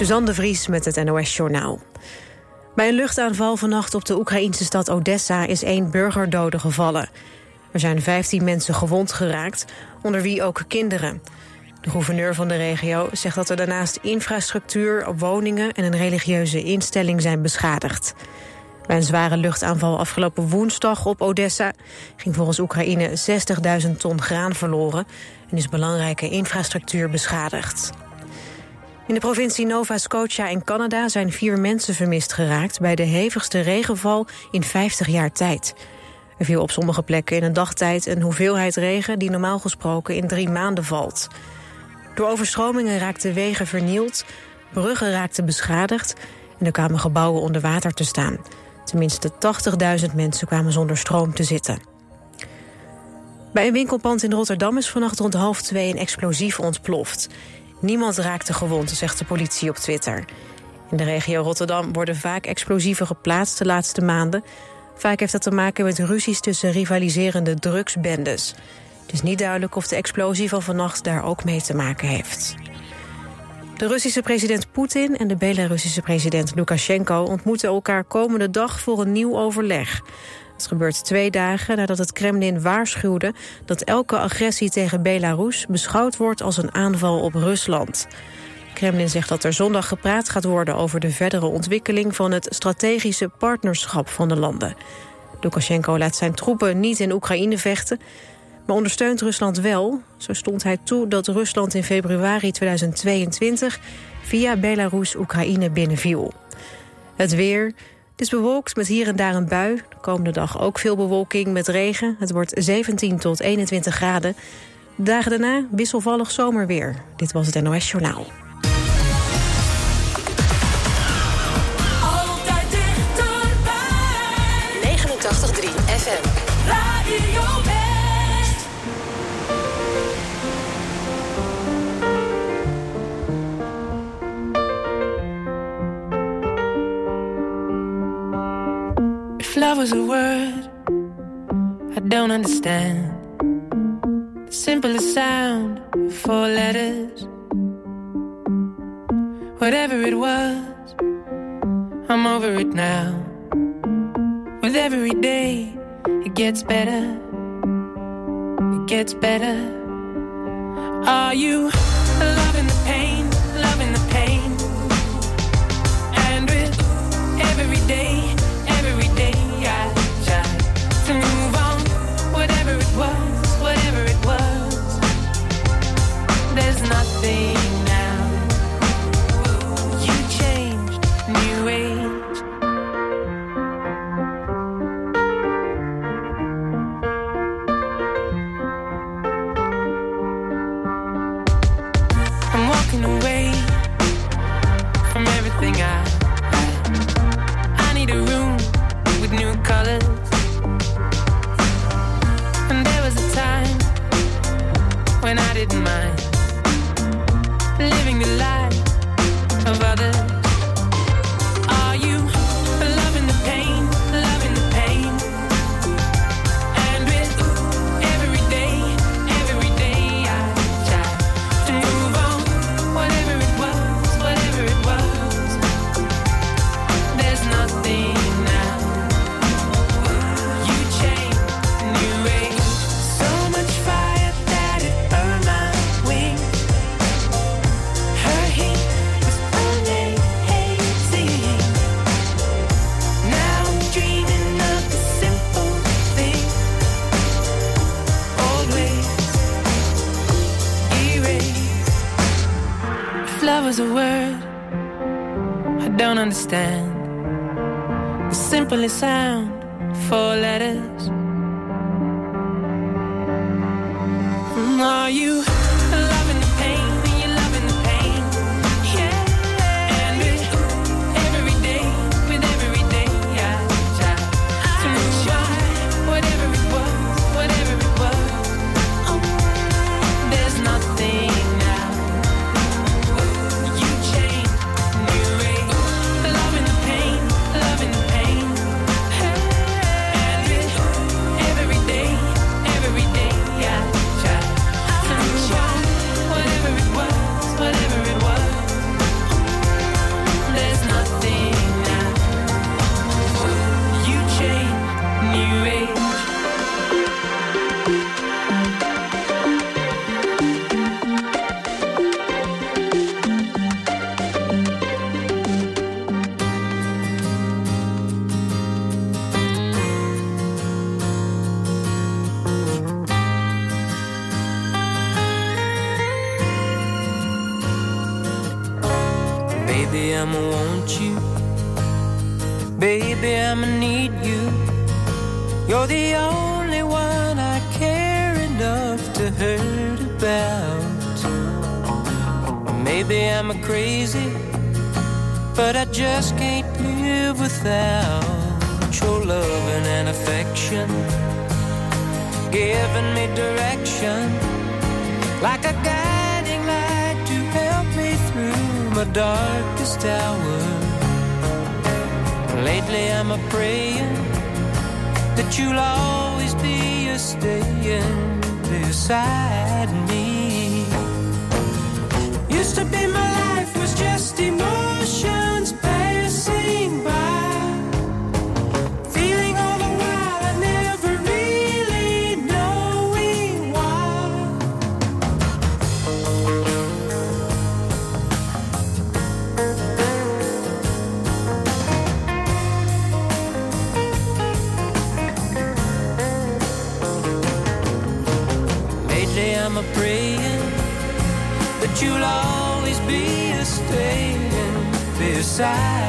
Suzanne de Vries met het NOS Journaal. Bij een luchtaanval vannacht op de Oekraïnse stad Odessa is één burgerdode gevallen. Er zijn 15 mensen gewond geraakt, onder wie ook kinderen. De gouverneur van de regio zegt dat er daarnaast infrastructuur, woningen en een religieuze instelling zijn beschadigd. Bij een zware luchtaanval afgelopen woensdag op Odessa ging volgens Oekraïne 60.000 ton graan verloren en is belangrijke infrastructuur beschadigd. In de provincie Nova Scotia in Canada zijn vier mensen vermist geraakt... bij de hevigste regenval in 50 jaar tijd. Er viel op sommige plekken in een dagtijd een hoeveelheid regen... die normaal gesproken in drie maanden valt. Door overstromingen raakten wegen vernield, bruggen raakten beschadigd... en er kwamen gebouwen onder water te staan. Tenminste 80.000 mensen kwamen zonder stroom te zitten. Bij een winkelpand in Rotterdam is vannacht rond half twee een explosief ontploft. Niemand raakte gewond, zegt de politie op Twitter. In de regio Rotterdam worden vaak explosieven geplaatst de laatste maanden. Vaak heeft dat te maken met ruzies tussen rivaliserende drugsbendes. Het is niet duidelijk of de explosie van vannacht daar ook mee te maken heeft. De Russische president Poetin en de Belarussische president Lukashenko ontmoeten elkaar komende dag voor een nieuw overleg. Het gebeurt twee dagen nadat het Kremlin waarschuwde dat elke agressie tegen Belarus beschouwd wordt als een aanval op Rusland. Kremlin zegt dat er zondag gepraat gaat worden over de verdere ontwikkeling van het strategische partnerschap van de landen. Lukashenko laat zijn troepen niet in Oekraïne vechten, maar ondersteunt Rusland wel. Zo stond hij toe dat Rusland in februari 2022 via Belarus Oekraïne binnenviel. Het weer. Het is bewolkt met hier en daar een bui. De komende dag ook veel bewolking met regen. Het wordt 17 tot 21 graden. De dagen daarna wisselvallig zomerweer. Dit was het NOS Journaal. Altijd dichterbij. 89.3 love was a word, I don't understand. The simplest sound, four letters. Whatever it was, I'm over it now. With every day, it gets better. It gets better. Are you cabeza to hurt about. Maybe I'm a crazy, but I just can't live without your loving and affection. Giving me direction like a guiding light to help me through my darkest hour. Lately I'm a praying that you'll always be a staying beside me. Used to be my life was just emotions side.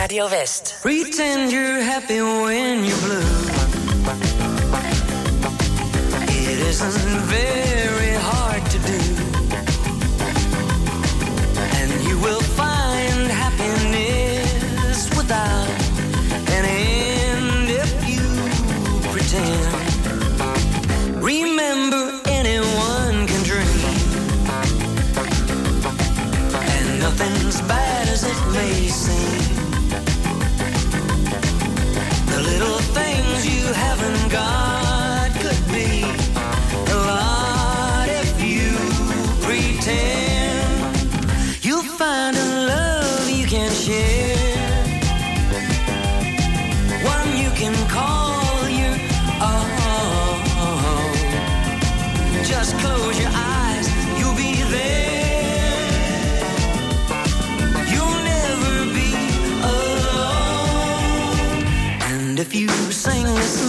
Radio West. Pretend you're happy when you're blue. It isn't very hard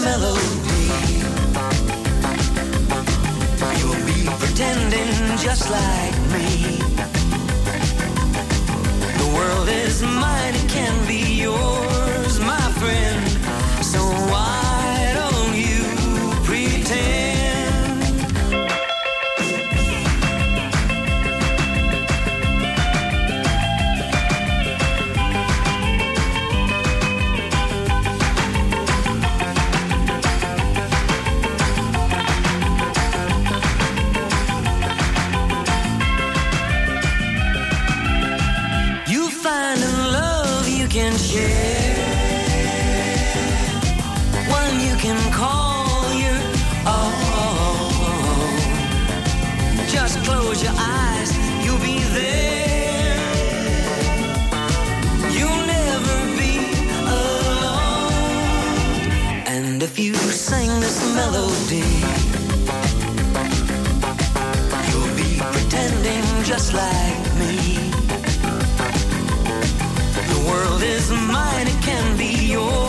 melody, you'll be pretending just like me. The world is mine, it can be can one you can call your own. Oh. Just close your eyes, you'll be there. And if you sing this melody, you'll be pretending just like world is mine, it can be yours,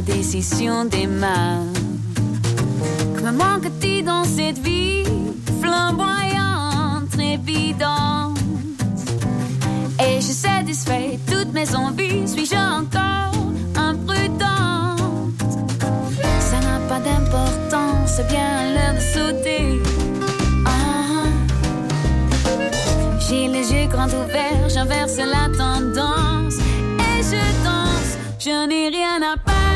Décision démarre. Que me manque-t-il dans cette vie flamboyante, trépidante Et-je satisfait toutes mes envies Suis-je encore imprudente? Ça n'a pas d'importance, c'est bien l'heure de sauter. Ah. J'ai les yeux grands ouverts, j'inverse la tendance et je danse. Je n'ai rien à perdre,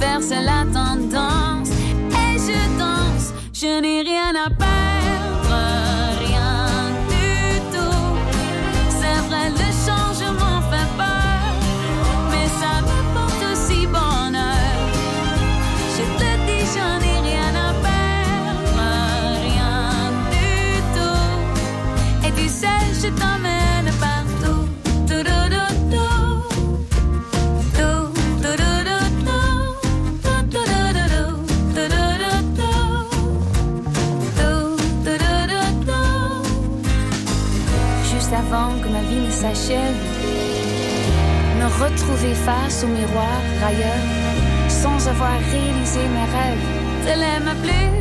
j'inverse la tendance et je danse. Je n'ai rien à perdre, face au miroir ailleurs, sans avoir réalisé mes rêves. Ma plus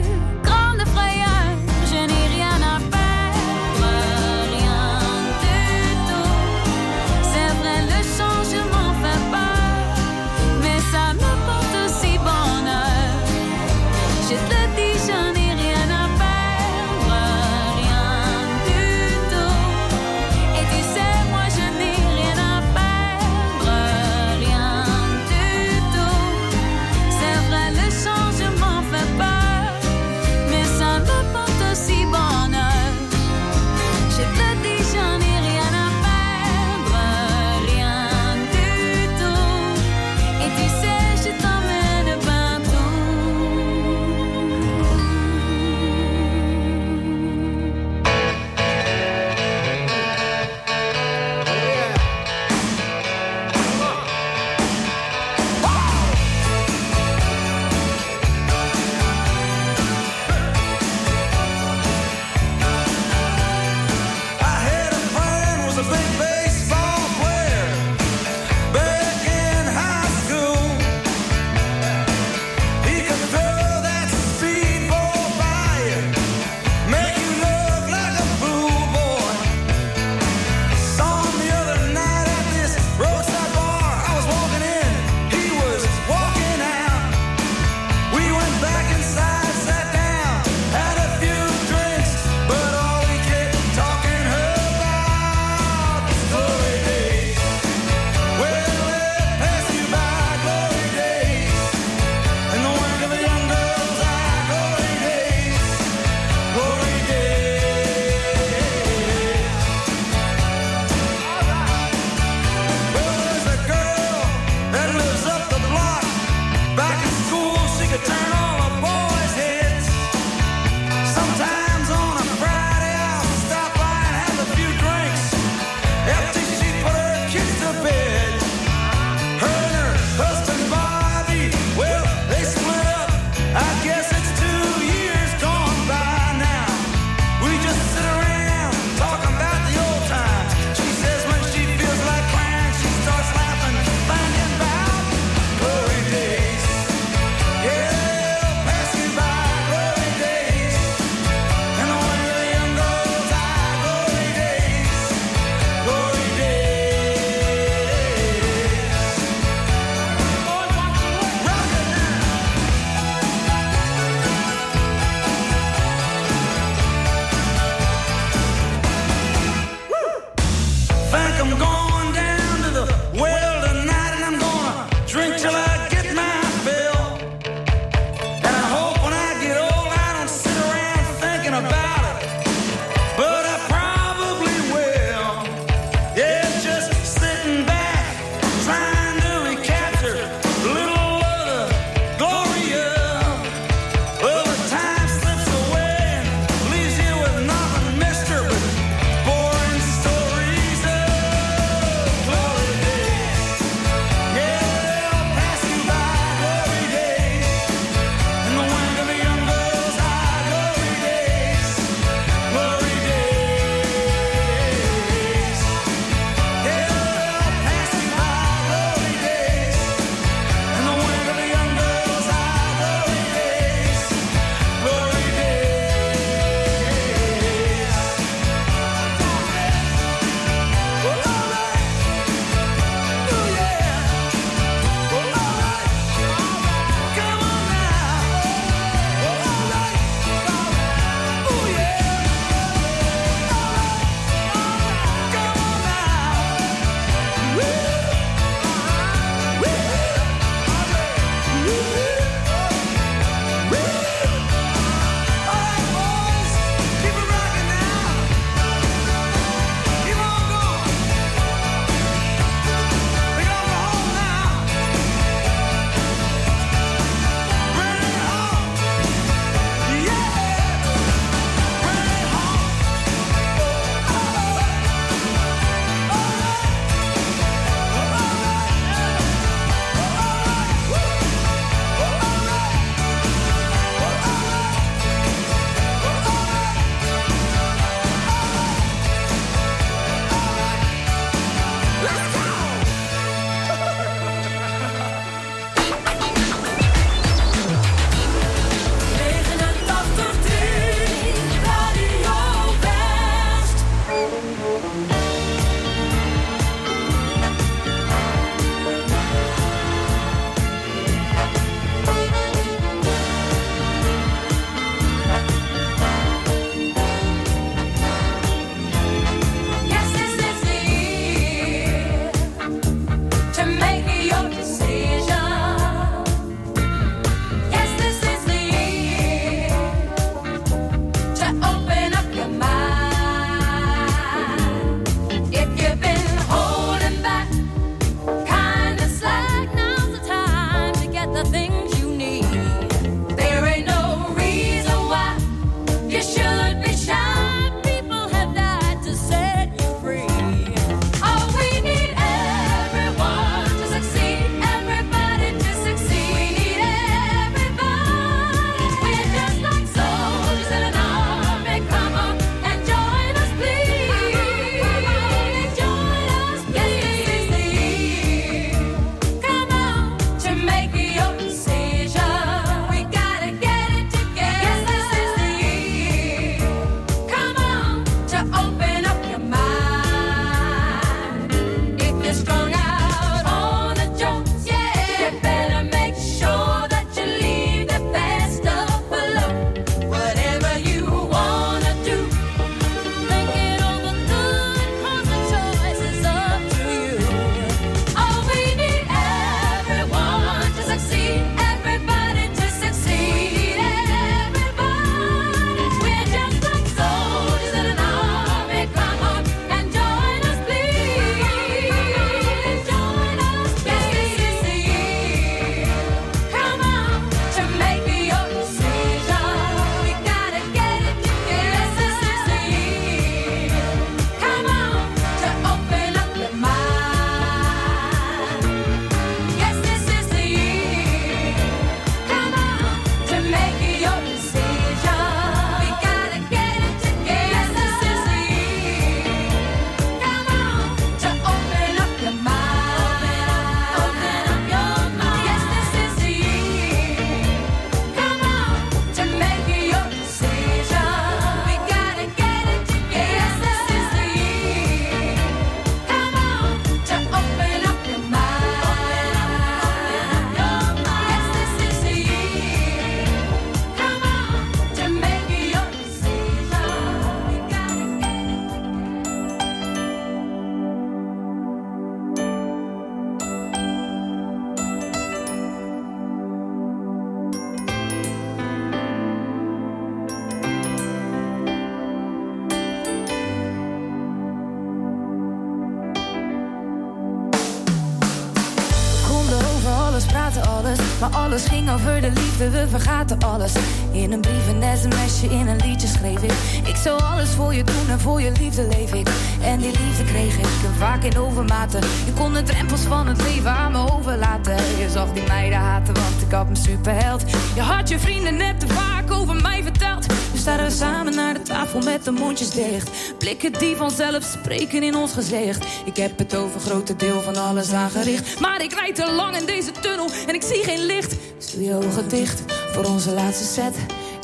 voor je liefde leef ik. En die liefde kreeg ik vaak in overmaten. Je kon de drempels van het leven aan me overlaten. Je zag die meiden haten, want ik had me superheld. Je had je vrienden net te vaak over mij verteld. We staan samen naar de tafel met de mondjes dicht. Blikken die vanzelf spreken in ons gezicht. Ik heb het over grote deel van alles aangericht. Maar ik rijd te lang in deze tunnel en ik zie geen licht. Doe je ogen dicht voor onze laatste set.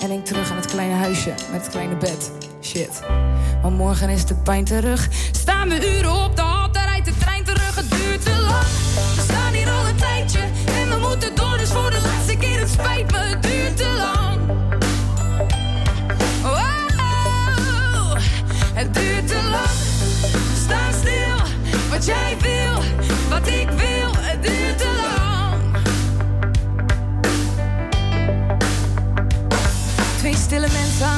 En denk terug aan het kleine huisje met het kleine bed. Shit. Morgen is de pijn terug. Staan we uren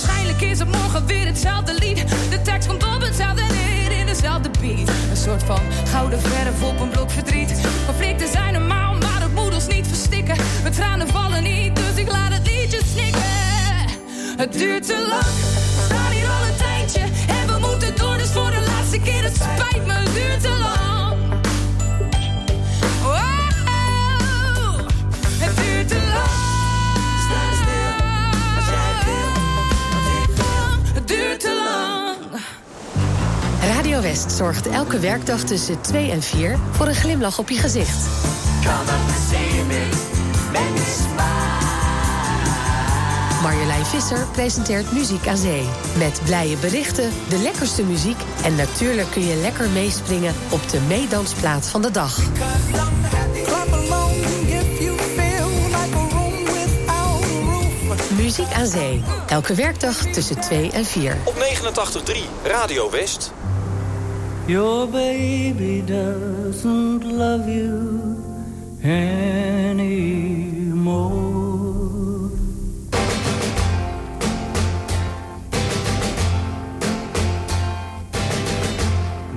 Waarschijnlijk is het morgen weer hetzelfde lied. De tekst komt op hetzelfde neer in dezelfde beat. Een soort van gouden verf op een blok verdriet. Conflicten zijn normaal, maar het moet ons niet verstikken. Mijn tranen vallen niet, dus ik laat het liedje snikken. Het duurt te lang, we staan hier al een tijdje. En we moeten door, dus voor de laatste keer. Het spijt me, het duurt te lang. Wow, het duurt te lang. West zorgt elke werkdag tussen 2 en 4 voor een glimlach op je gezicht. Marjolein Visser presenteert Muziek aan Zee. Met blije berichten, de lekkerste muziek... en natuurlijk kun je lekker meespringen op de meedansplaat van de dag. Muziek aan Zee. Elke werkdag tussen 2 en 4. Op 89.3 Radio West. Your baby doesn't love you anymore.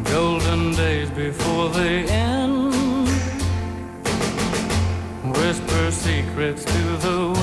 Golden days before they end. Whisper secrets to the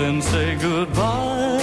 and say goodbye.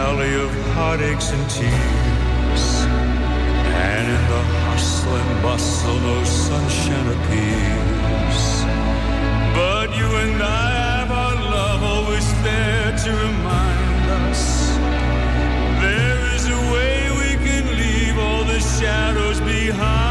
Valley of heartaches and tears. And in the hustle and bustle, no sunshine appears. But you and I have our love always there to remind us. There is a way we can leave all the shadows behind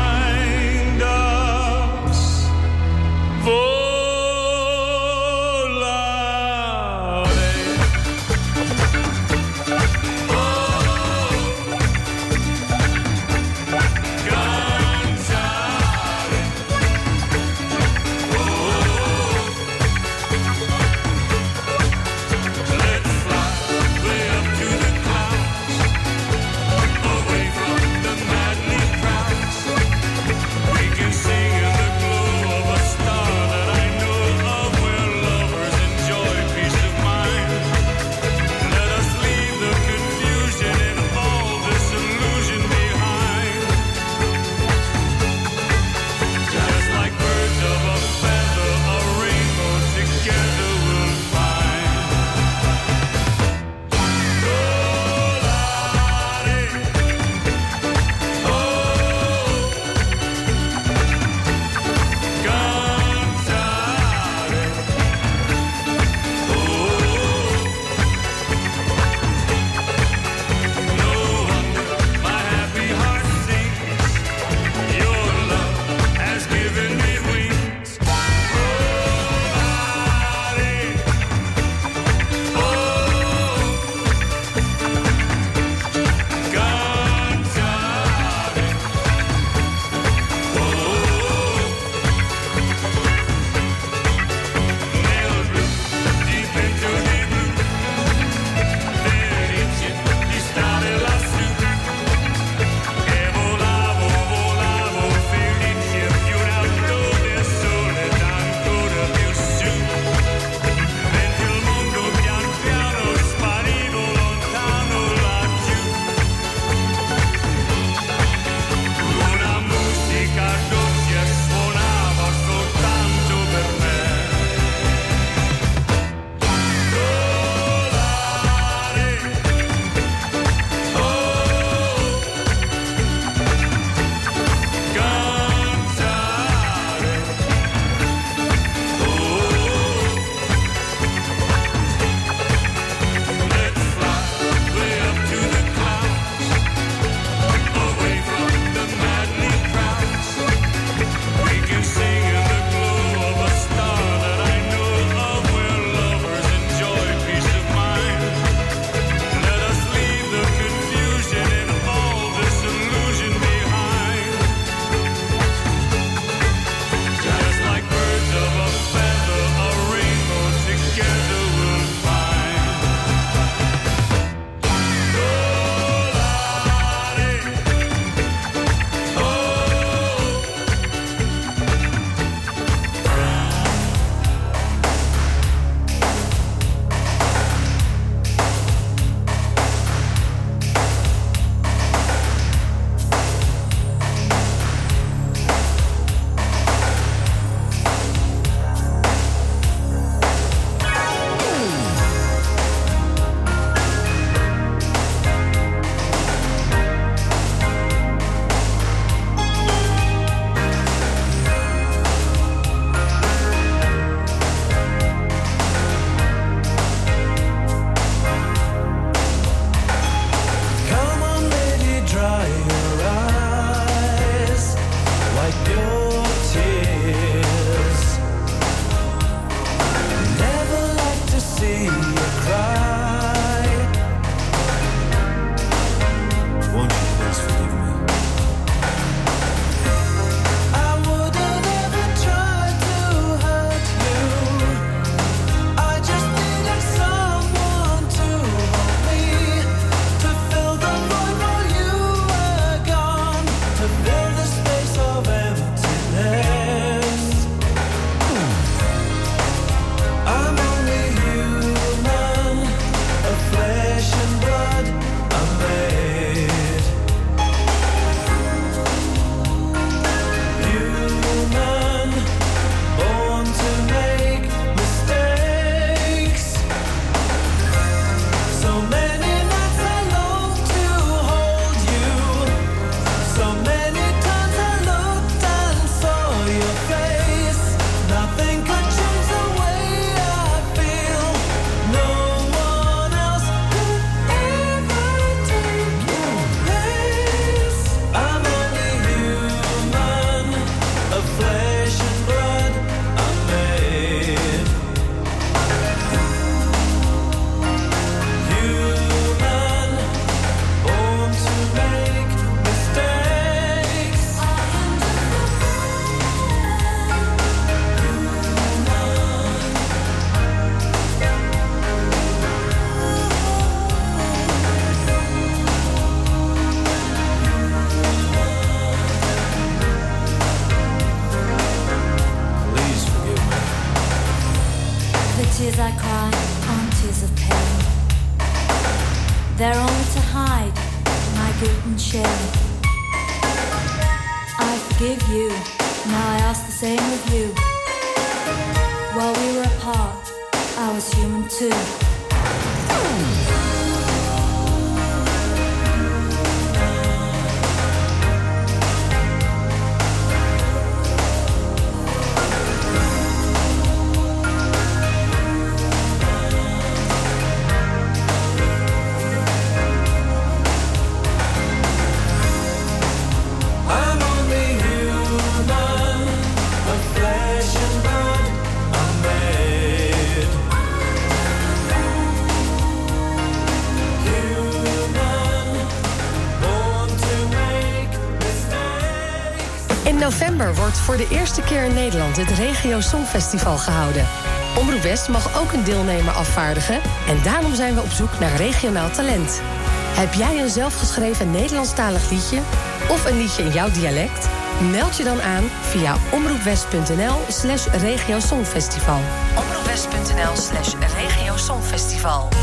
Songfestival gehouden. Omroep West mag ook een deelnemer afvaardigen en daarom zijn we op zoek naar regionaal talent. Heb jij een zelfgeschreven Nederlandstalig liedje of een liedje in jouw dialect? Meld je dan aan via omroepwest.nl slash regiosongfestival. Omroepwest.nl slash regiosongfestival.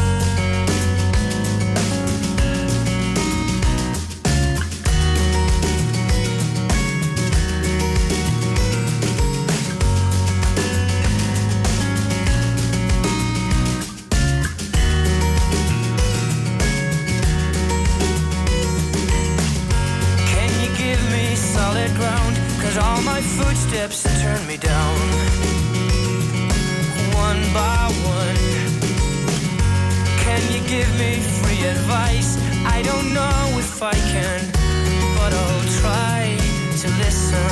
Solid ground? Cause all my footsteps turn me down. One by one. Can you give me free advice? I don't know if I can, but I'll try to listen.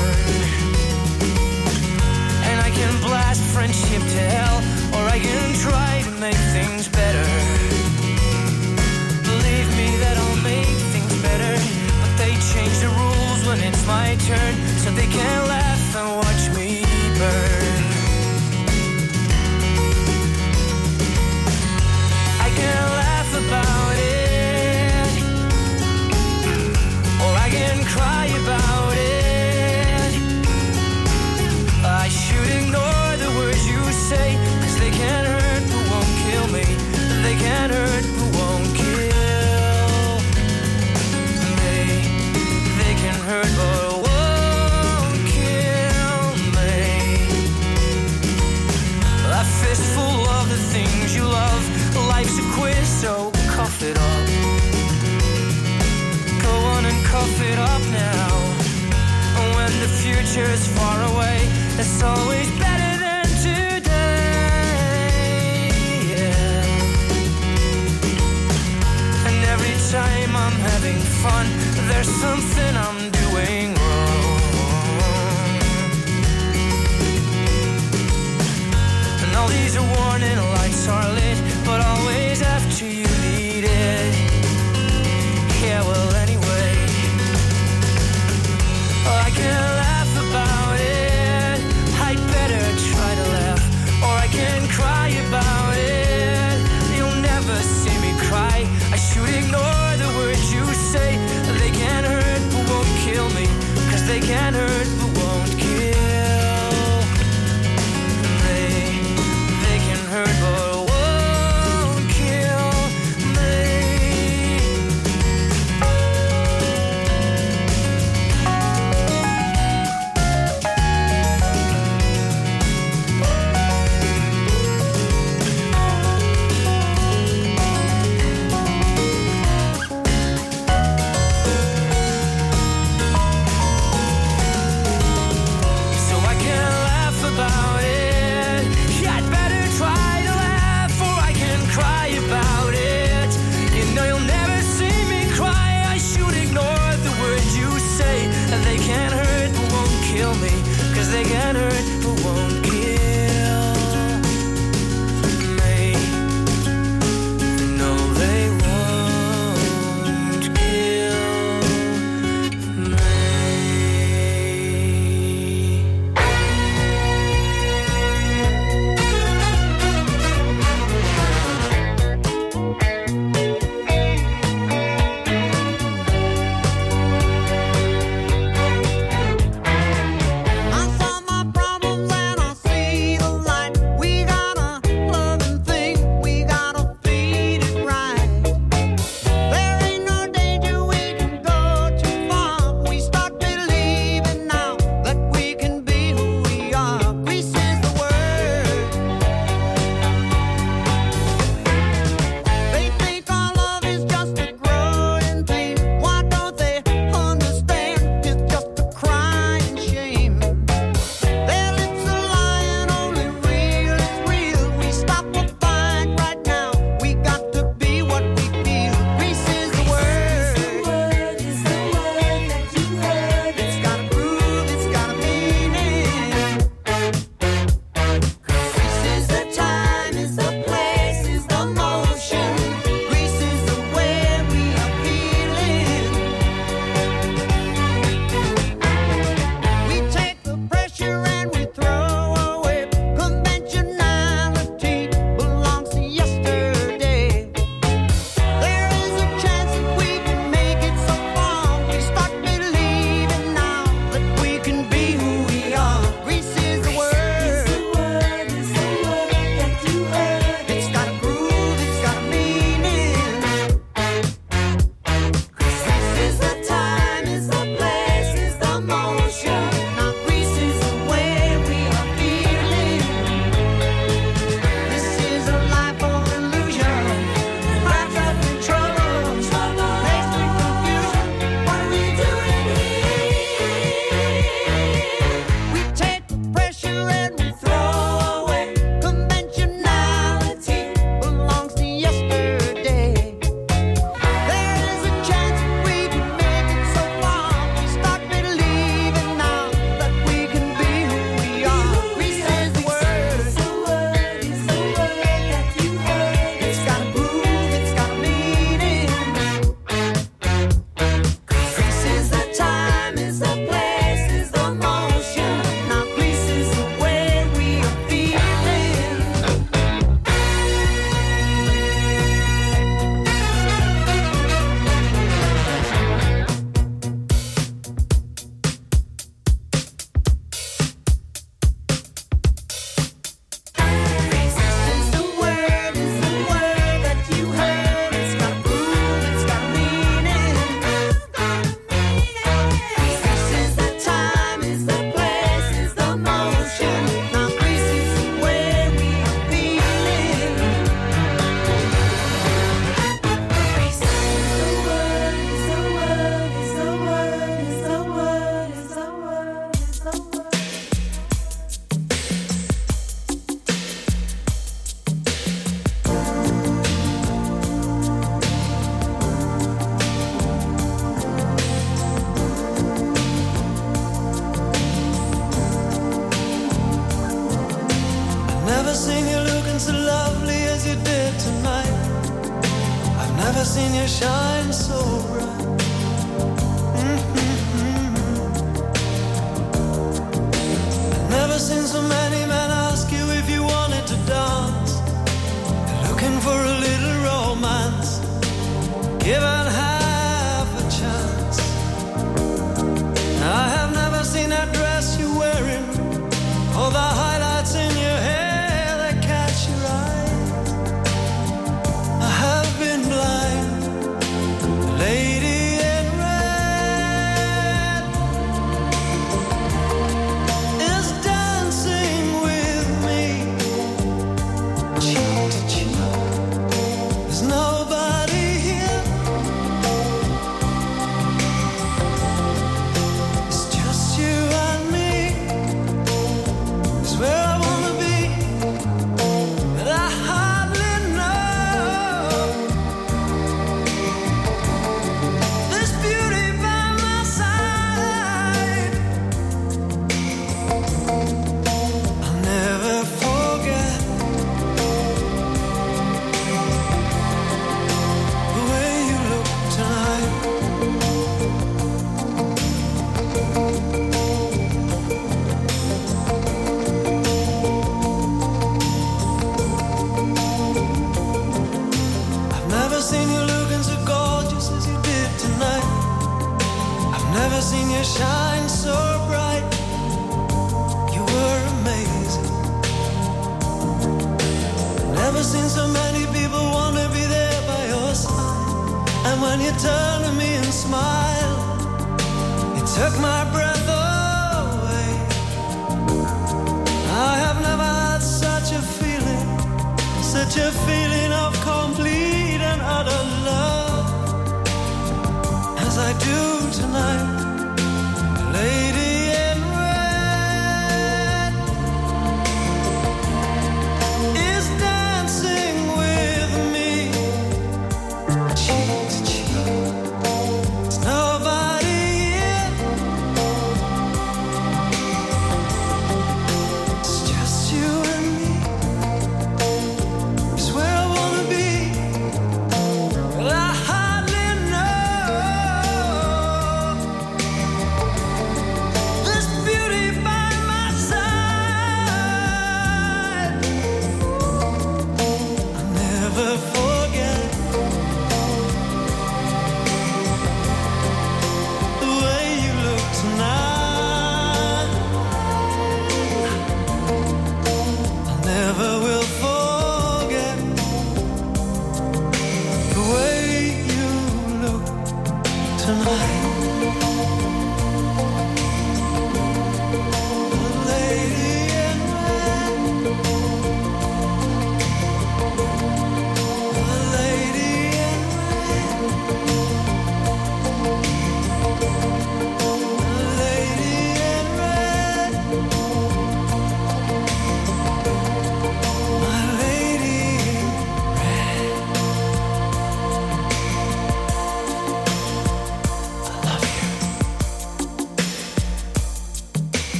And I can blast friendship to hell, or I can try to make things better. Believe me that I'll make things better. But they change the rules when it's my turn, so they can laugh and watch me burn. Future's far away, it's always better than today. Yeah. And every time I'm having fun, there's something I'm doing wrong. And all these warning lights are lit, but always after you need it. Yeah, well,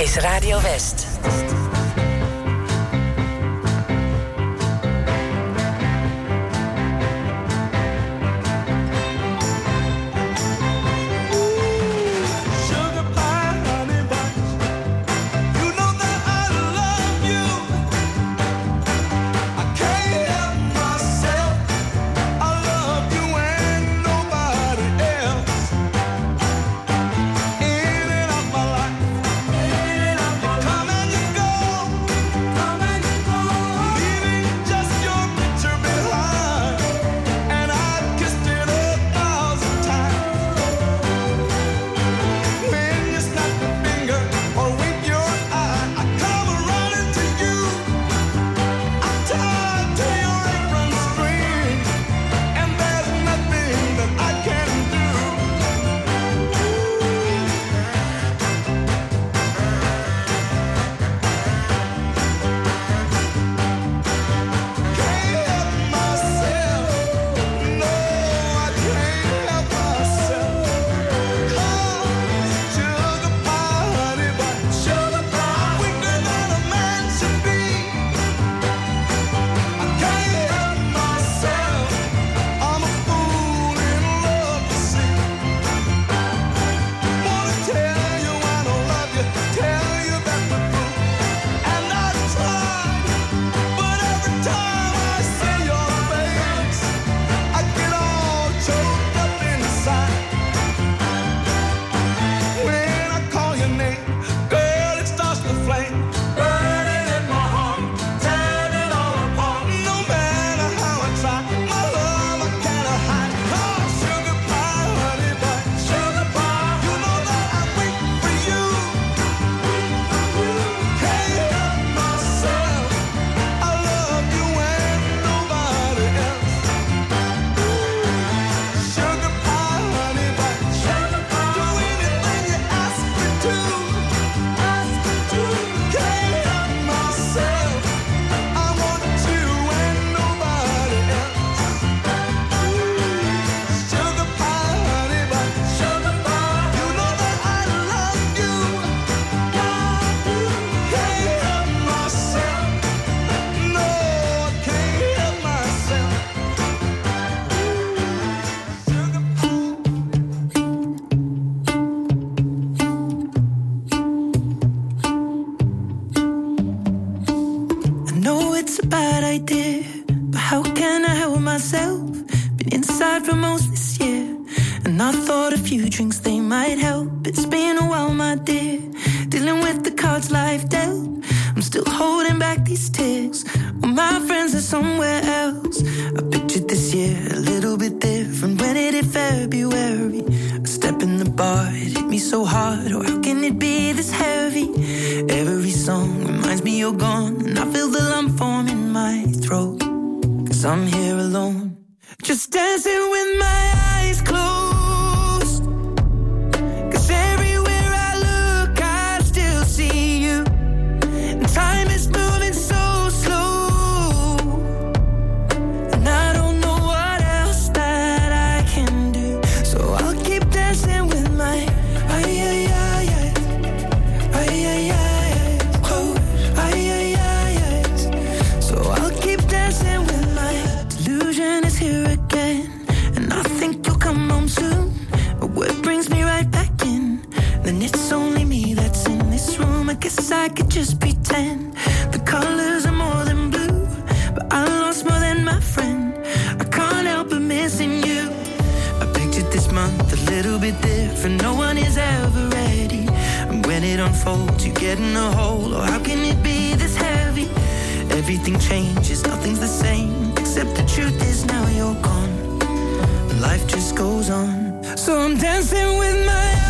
is Radio West. it's a bad idea. But how can I help myself? Been inside for most this year. And I thought a few drinks they might help. It's been a while, my dear. Dealing with the cards life dealt. I'm still holding back these tears. Well, my friends are somewhere else year, a little bit different. When it hit February, a step in the bar, it hit me so hard. Or how can it be this heavy? Every song reminds me you're gone, and I feel the lump form in my throat. Cause I'm here alone, just dancing with my eyes closed. it. No one is ever ready. And when it unfolds, you get in a hole. Or oh, how can it be this heavy? Everything changes, nothing's the same. Except the truth is now you're gone. Life just goes on. So I'm dancing with my